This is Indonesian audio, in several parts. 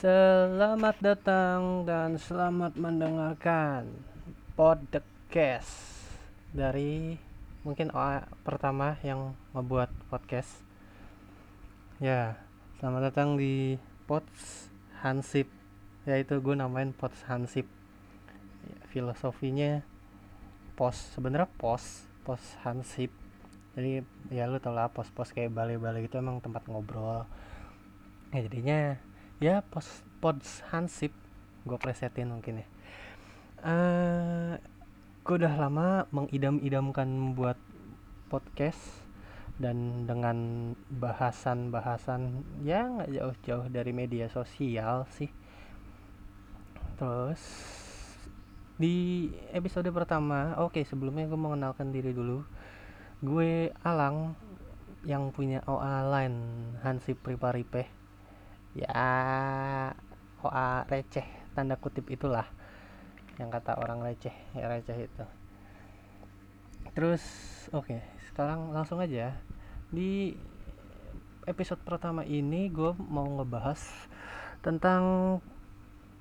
Selamat datang dan selamat mendengarkan podcast dari mungkin OA pertama yang membuat podcast. Ya, selamat datang di Pods Hansip, yaitu gue namain Pods Hansip. Ya, filosofinya pos sebenarnya pos pos Hansip. Jadi ya lu tau lah pos-pos kayak balai-balai gitu emang tempat ngobrol. Ya jadinya ya pos pods hansip. Gue presetin mungkin ya. Uh, gue udah lama mengidam-idamkan membuat podcast dan dengan bahasan-bahasan ya nggak jauh-jauh dari media sosial sih. Terus di episode pertama oke okay, sebelumnya gue mengenalkan diri dulu. Gue Alang yang punya OA line Hansip Priparipeh ya OA receh tanda kutip itulah yang kata orang receh ya receh itu. Terus oke okay, sekarang langsung aja di episode pertama ini gue mau ngebahas tentang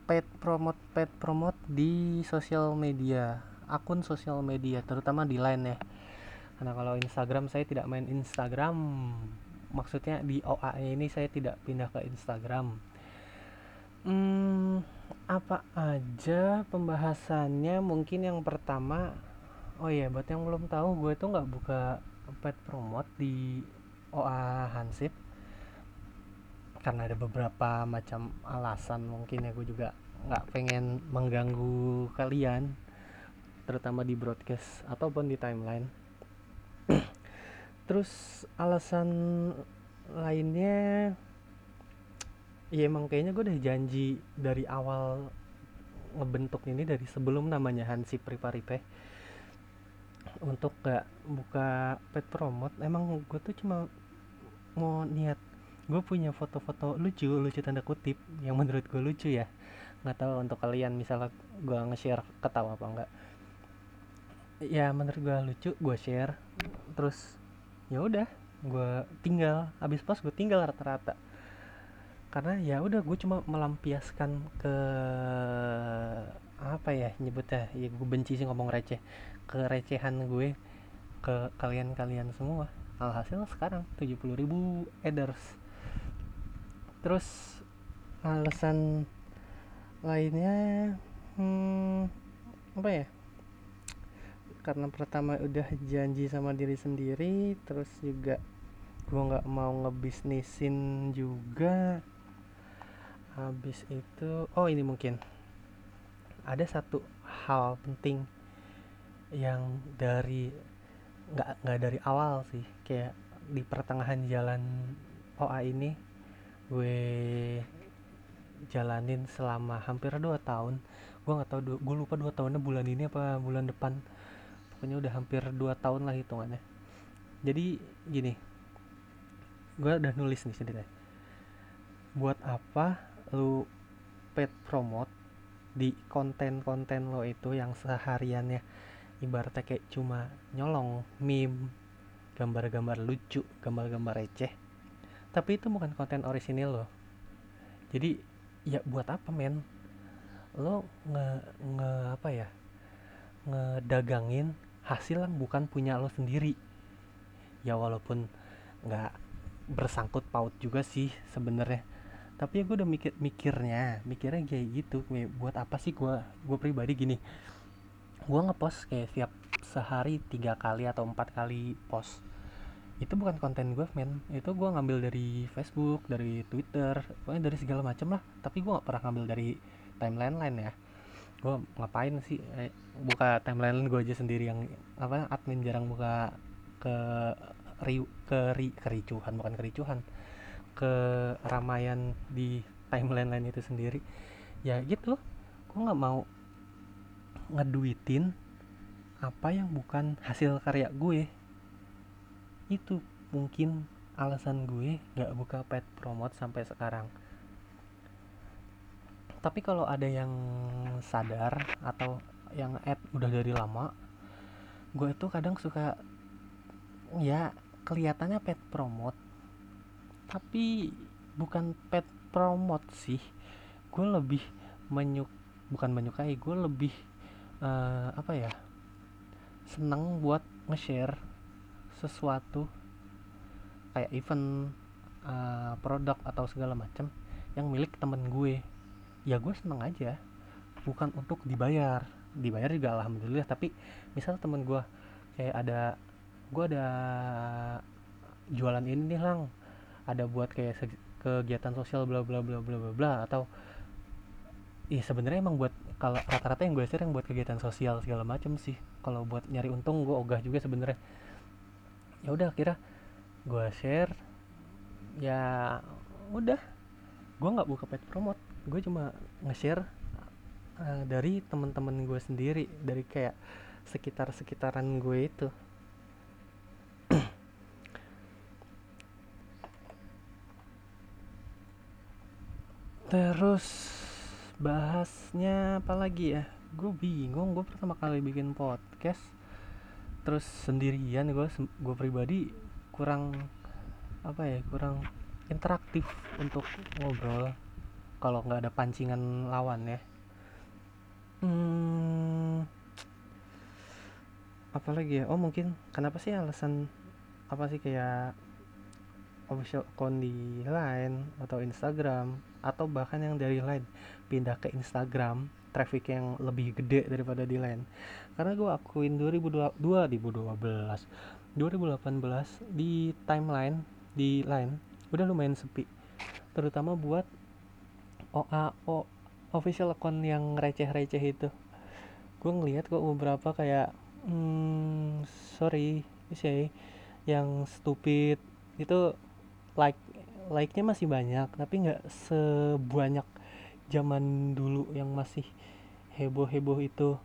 pet promote pet promote di sosial media akun sosial media terutama di line ya. Karena kalau Instagram saya tidak main Instagram maksudnya di OA ini saya tidak pindah ke Instagram. Hmm, apa aja pembahasannya? Mungkin yang pertama oh iya buat yang belum tahu gue tuh nggak buka pet promote di OA Hansip. Karena ada beberapa macam alasan mungkin ya gue juga nggak pengen mengganggu kalian terutama di broadcast ataupun di timeline terus alasan lainnya ya emang kayaknya gue udah janji dari awal ngebentuk ini dari sebelum namanya Hansi Priparipe untuk gak buka pet promote. Emang gue tuh cuma mau niat gue punya foto-foto lucu lucu tanda kutip yang menurut gue lucu ya. Nggak tahu untuk kalian misalnya gue nge-share ketawa apa enggak ya menurut gue lucu gue share. Terus ya udah gue tinggal. Habis pas gue tinggal rata-rata. Karena ya udah gue cuma melampiaskan ke apa ya nyebutnya? Ya gue benci sih ngomong receh. Kerecehan gue ke kalian-kalian semua. Alhasil sekarang 70 ribu eders terus alasan lainnya hmm, apa ya karena pertama udah janji sama diri sendiri terus juga gue nggak mau ngebisnisin juga. Habis itu oh ini mungkin. Ada satu hal penting yang dari nggak nggak dari awal sih. Kayak di pertengahan jalan OA ini gue jalanin selama hampir dua tahun. Gue nggak tahu gue lupa dua tahunnya bulan ini apa bulan depan pokoknya udah hampir 2 tahun lah hitungannya. Jadi gini gue udah nulis nih sendiri. Buat apa lu pet promote di konten-konten lo itu yang sehariannya? Ibaratnya kayak cuma nyolong meme gambar-gambar lucu gambar-gambar receh. Tapi itu bukan konten orisinil lo. Jadi ya buat apa men? Lo nge, nge apa ya? Ngedagangin hasil yang bukan punya lo sendiri. Ya walaupun nggak bersangkut paut juga sih sebenarnya. Tapi ya gue udah mikir mikirnya mikirnya kayak gitu. Buat apa sih gue gue pribadi gini? Gue ngepost kayak tiap sehari tiga kali atau empat kali post. Itu bukan konten gue men. Itu gue ngambil dari Facebook dari Twitter pokoknya dari segala macam lah. Tapi gue nggak pernah ngambil dari timeline lain ya gue ngapain sih? Eh, buka timeline gue aja sendiri yang apa admin jarang buka ke ri, ke ri, kericuhan bukan kericuhan. Ke ramaian di timeline lain itu sendiri. Ya gitu. Gue nggak mau ngeduitin apa yang bukan hasil karya gue. Itu mungkin alasan gue nggak buka pet promote sampai sekarang tapi kalau ada yang sadar atau yang add udah dari lama gue tuh kadang suka ya kelihatannya pet promote. Tapi bukan pet promote sih. Gue lebih menyuk bukan menyukai gue lebih uh, apa ya seneng buat nge-share sesuatu kayak event uh, produk atau segala macam yang milik temen gue ya gue seneng aja. Bukan untuk dibayar. Dibayar juga alhamdulillah tapi misal temen gue kayak ada gue ada jualan ini nih lang. Ada buat kayak kegiatan sosial bla bla bla bla bla bla atau iya sebenarnya emang buat kalau rata-rata yang gue share yang buat kegiatan sosial segala macam sih. Kalau buat nyari untung gue ogah juga sebenarnya. Ya udah kira gue share. Ya udah gue nggak buka pet promote. Gue cuma nge-share uh, dari teman-teman gue sendiri dari kayak sekitar sekitaran gue itu. Terus bahasnya apa lagi ya? Gue bingung gue pertama kali bikin podcast terus sendirian. Gue gue pribadi kurang apa ya kurang interaktif untuk ngobrol kalau nggak ada pancingan lawan ya. Hmm, apalagi ya? Oh mungkin kenapa sih alasan apa sih kayak official account di Line atau Instagram atau bahkan yang dari Line pindah ke Instagram traffic yang lebih gede daripada di Line? Karena gue akuin 2012 2012 2018 di timeline di Line udah lumayan sepi. Terutama buat OAO official account yang receh-receh itu. Gue ngeliat kok beberapa kayak hmm, sorry sih yang stupid. Itu like like-nya masih banyak tapi nggak sebanyak zaman dulu yang masih heboh-heboh itu.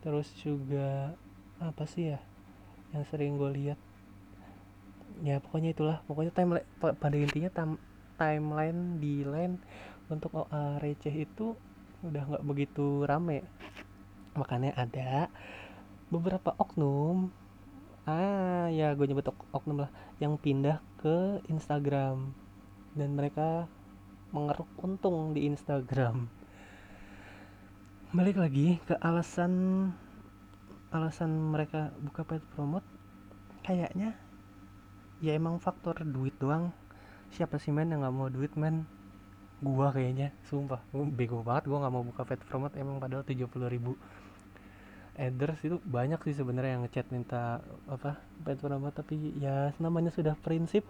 Terus juga apa sih ya yang sering gue lihat ya pokoknya itulah. Pokoknya timeline pada intinya tam, timeline di line untuk OA receh itu udah nggak begitu rame. Makanya ada beberapa oknum. Ah ya gue nyebut ok oknum lah. Yang pindah ke Instagram. Dan mereka mengeruk untung di Instagram. Balik lagi ke alasan alasan mereka buka paid promote. Kayaknya ya emang faktor duit doang. Siapa sih men yang nggak mau duit men? Gua kayaknya sumpah. Bego banget gua nggak mau buka paid promote emang padahal 70 ribu. Address itu banyak sih sebenarnya yang ngechat minta apa paid promote tapi ya namanya sudah prinsip.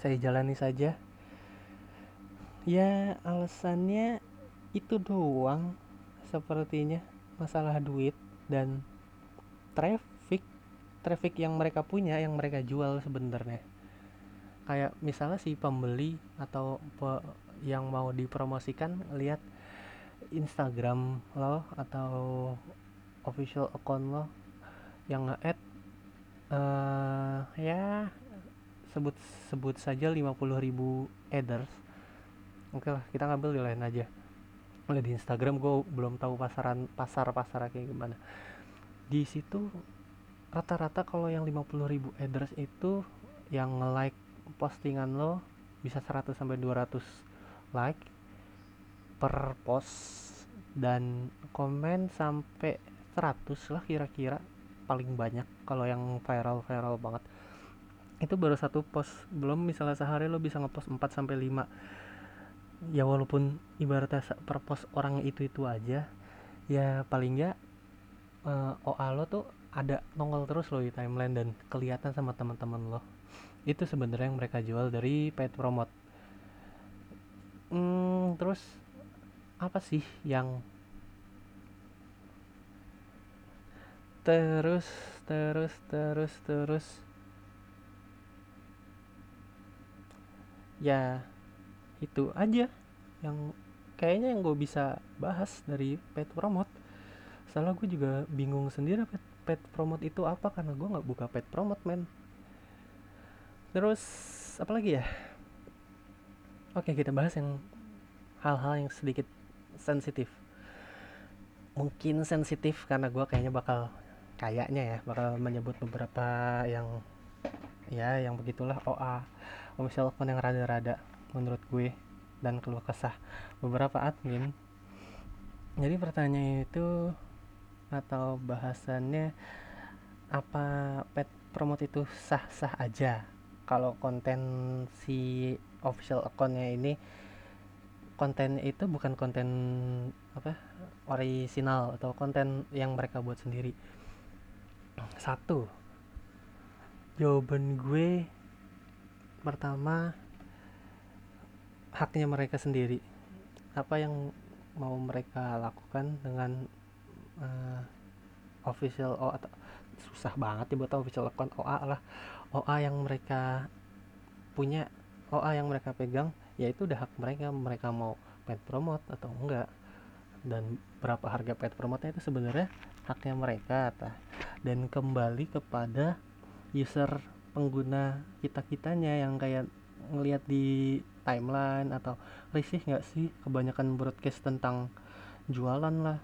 Saya jalani saja. Ya alasannya itu doang sepertinya. Masalah duit dan traffic traffic yang mereka punya yang mereka jual sebenarnya. Kayak misalnya si pembeli atau pe, yang mau dipromosikan lihat Instagram lo atau official account lo yang nge-add uh, ya sebut sebut saja 50.000 adders. Oke lah kita ngambil di lain aja. Oleh di Instagram gue belum tahu pasaran pasar pasar kayak gimana. Di situ rata-rata kalau yang 50.000 address itu yang nge-like postingan lo bisa 100 sampai 200 like per post dan komen sampai 100 lah kira-kira paling banyak kalau yang viral-viral banget. Itu baru satu post belum misalnya sehari lo bisa ngepost 4 sampai 5 ya walaupun ibaratnya per post orang itu itu aja ya paling nggak uh, eh, OA lo tuh ada nongol terus lo di timeline dan kelihatan sama teman-teman lo itu sebenarnya yang mereka jual dari paid promote. Hmm, terus apa sih yang terus terus terus terus? Ya itu aja yang kayaknya yang gue bisa bahas dari pet promote. Salah gue juga bingung sendiri pet, pet promote itu apa? Karena gue nggak buka pet promote men. Terus apa lagi ya? Oke kita bahas yang hal-hal yang sedikit sensitif. Mungkin sensitif karena gue kayaknya bakal kayaknya ya bakal menyebut beberapa yang ya yang begitulah OA official phone yang rada-rada menurut gue dan keluh kesah beberapa admin. Jadi pertanyaan itu atau bahasannya apa pet promote itu sah-sah aja? Kalau konten si official accountnya ini konten itu bukan konten apa original atau konten yang mereka buat sendiri. Satu jawaban gue pertama haknya mereka sendiri. Apa yang mau mereka lakukan dengan uh, official O atau susah banget ya buat official account OA lah. OA yang mereka punya OA yang mereka pegang ya itu udah hak mereka. Mereka mau pet promote atau enggak. Dan berapa harga pet promote itu sebenarnya haknya mereka tah. Dan kembali kepada user pengguna kita kitanya yang kayak ngelihat di timeline atau risih nggak sih? Kebanyakan broadcast tentang jualan lah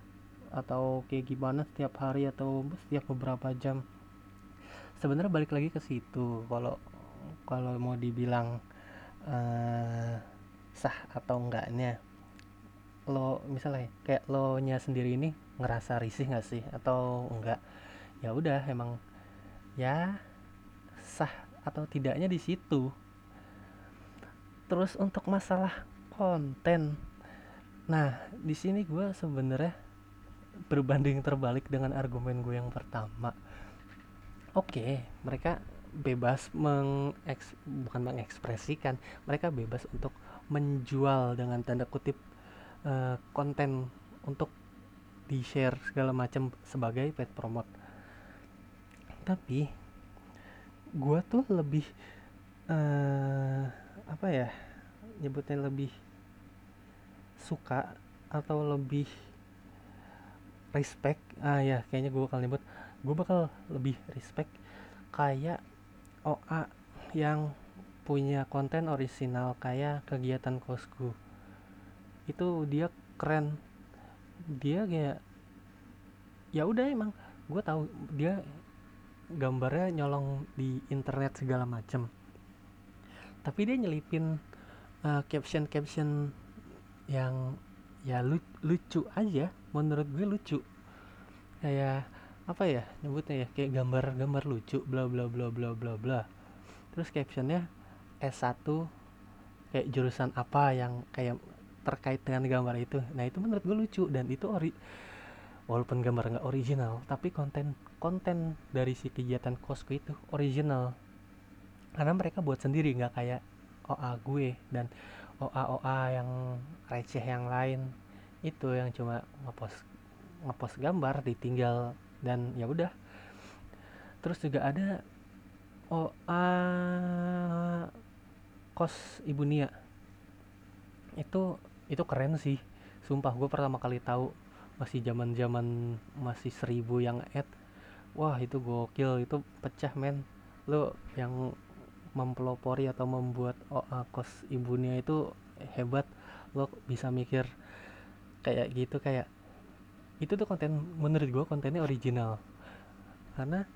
atau kayak gimana setiap hari atau setiap beberapa jam. Sebenarnya balik lagi ke situ. Kalau kalau mau dibilang uh, sah atau enggaknya lo misalnya kayak lo nya sendiri ini ngerasa risih nggak sih? Atau enggak? Ya udah emang ya sah atau tidaknya di situ. Terus untuk masalah konten nah di sini gue sebenarnya berbanding terbalik dengan argumen gue yang pertama. Oke okay, mereka bebas mengeks bukan mengekspresikan mereka bebas untuk menjual dengan tanda kutip uh, konten untuk di share segala macam sebagai pet promote. Tapi gue tuh lebih uh, apa ya nyebutnya lebih suka atau lebih respect. Ah ya kayaknya gue bakal nyebut gue bakal lebih respect kayak OA yang punya konten original kayak kegiatan kosku. Itu dia keren. Dia kayak ya udah emang gue tahu dia gambarnya nyolong di internet segala macem. Tapi dia nyelipin uh, caption caption yang ya lu, lucu aja menurut gue lucu. Kayak apa ya nyebutnya ya? Kayak gambar-gambar lucu bla bla bla bla bla bla. Terus captionnya S1 kayak jurusan apa yang kayak terkait dengan gambar itu. Nah itu menurut gue lucu dan itu ori walaupun gambar nggak original tapi konten konten dari si kegiatan kosku itu original. Karena mereka buat sendiri nggak kayak OA gue dan OA OA yang receh yang lain itu yang cuma ngepost ngepost gambar ditinggal dan ya udah. Terus juga ada OA kos ibu Nia. Itu itu keren sih. Sumpah gue pertama kali tahu masih zaman zaman masih seribu yang add wah itu gokil itu pecah men. Lo yang mempelopori atau membuat OA kos ibunya itu hebat. Lo bisa mikir kayak gitu kayak itu tuh konten menurut gue kontennya original. Karena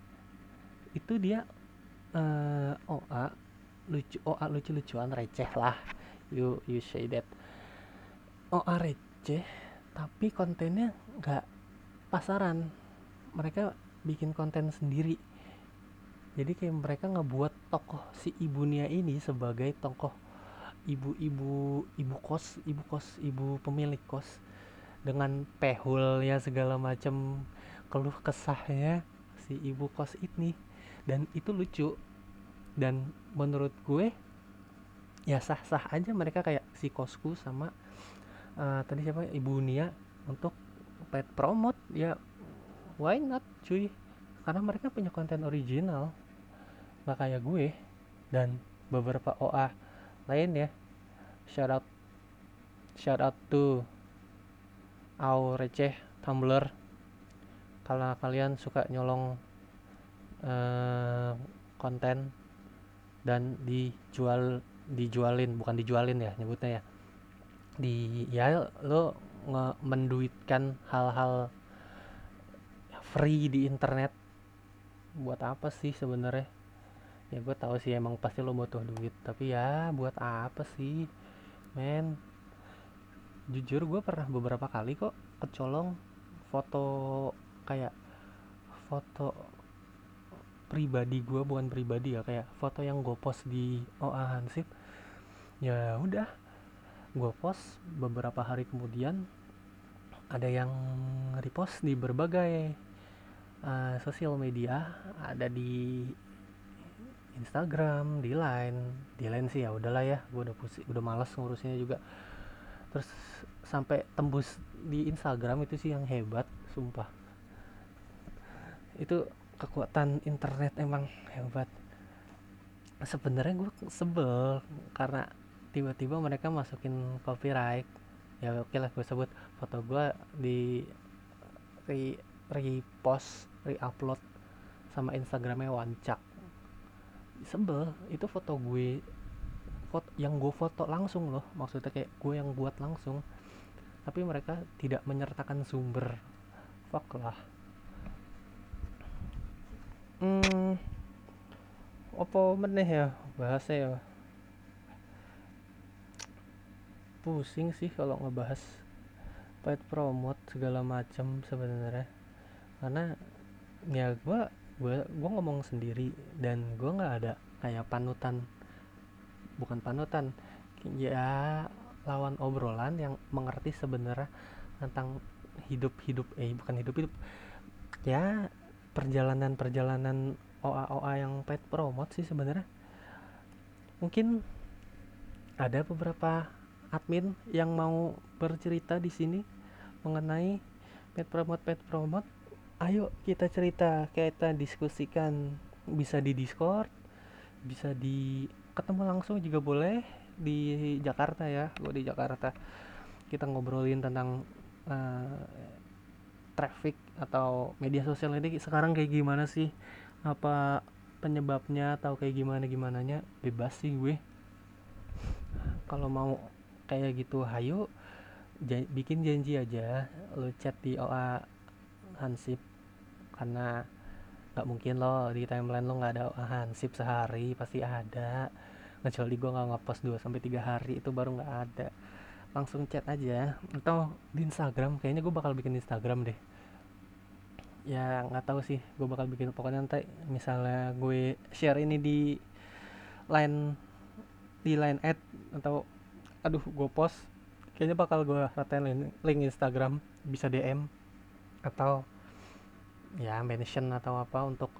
itu dia uh, eh, OA lucu OA lucu lucuan receh lah. You you say that. OA receh tapi kontennya nggak pasaran. Mereka bikin konten sendiri. Jadi kayak mereka ngebuat tokoh si ibunya ini sebagai tokoh ibu-ibu ibu kos ibu kos ibu pemilik kos dengan pehul ya segala macam keluh kesahnya si ibu kos ini. Dan itu lucu. Dan menurut gue ya sah-sah aja mereka kayak si kosku sama uh, tadi siapa? Ibu Nia untuk pet promote. Ya why not cuy? Karena mereka punya konten original. Nggak kayak gue dan beberapa OA lain ya. Shout out shout out to Au receh Tumblr. Kalau kalian suka nyolong uh, konten dan dijual dijualin bukan dijualin ya nyebutnya ya. Di ya lo nge menduitkan hal-hal free di internet. Buat apa sih sebenarnya? Ya gue tahu sih emang pasti lo butuh duit tapi ya buat apa sih men jujur gue pernah beberapa kali kok kecolong foto kayak foto pribadi gue bukan pribadi ya kayak foto yang gue post di OA Hansip. Ya udah gue post beberapa hari kemudian ada yang repost di berbagai uh, sosial media ada di Instagram di Line. Di Line sih ya udahlah ya gue udah pusing udah males ngurusnya juga terus sampai tembus di Instagram itu sih yang hebat sumpah. Itu kekuatan internet emang hebat. Sebenarnya gue sebel karena tiba-tiba mereka masukin copyright. Ya oke lah gue sebut. Foto gue di re repost re-upload sama Instagramnya wancak sebel itu foto gue yang gue foto langsung loh maksudnya kayak gue yang buat langsung. Tapi mereka tidak menyertakan sumber. Fuck lah. Hmm apa meneh ya bahasa ya? Pusing sih kalau ngebahas paid promote segala macam sebenarnya. Karena ya gue gue gue ngomong sendiri dan gue nggak ada kayak panutan bukan panutan. Ya lawan obrolan yang mengerti sebenarnya tentang hidup hidup eh bukan hidup hidup ya perjalanan perjalanan OA OA yang paid promote sih sebenarnya. Mungkin ada beberapa admin yang mau bercerita di sini mengenai pet promote pet promote. Ayo kita cerita kita diskusikan. Bisa di discord bisa di ketemu langsung juga boleh di Jakarta ya. Gue di Jakarta. Kita ngobrolin tentang uh, traffic atau media sosial ini sekarang kayak gimana sih? Apa penyebabnya atau kayak gimana gimana nya bebas sih gue. Kalau mau kayak gitu hayu bikin janji aja. Lu chat di OA Hansip. Karena nggak mungkin loh di timeline lo nggak ada Hansip sehari pasti ada. Kecuali gue nggak ngepost 2 sampai tiga hari itu baru nggak ada. Langsung chat aja. Atau di Instagram kayaknya gue bakal bikin Instagram deh. Ya nggak tahu sih gue bakal bikin. Pokoknya nanti misalnya gue share ini di line di line ad atau aduh gue post kayaknya bakal gue ratain link Instagram bisa DM atau ya mention atau apa untuk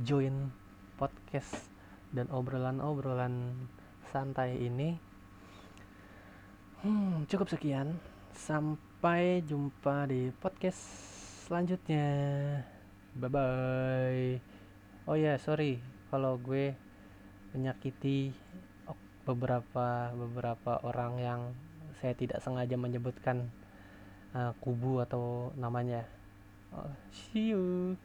join podcast dan obrolan-obrolan santai ini. Hmm, cukup sekian. Sampai jumpa di podcast selanjutnya. Bye bye oh ya yeah, sorry. Kalau gue menyakiti beberapa beberapa orang yang saya tidak sengaja menyebutkan uh, kubu atau namanya. 啊西游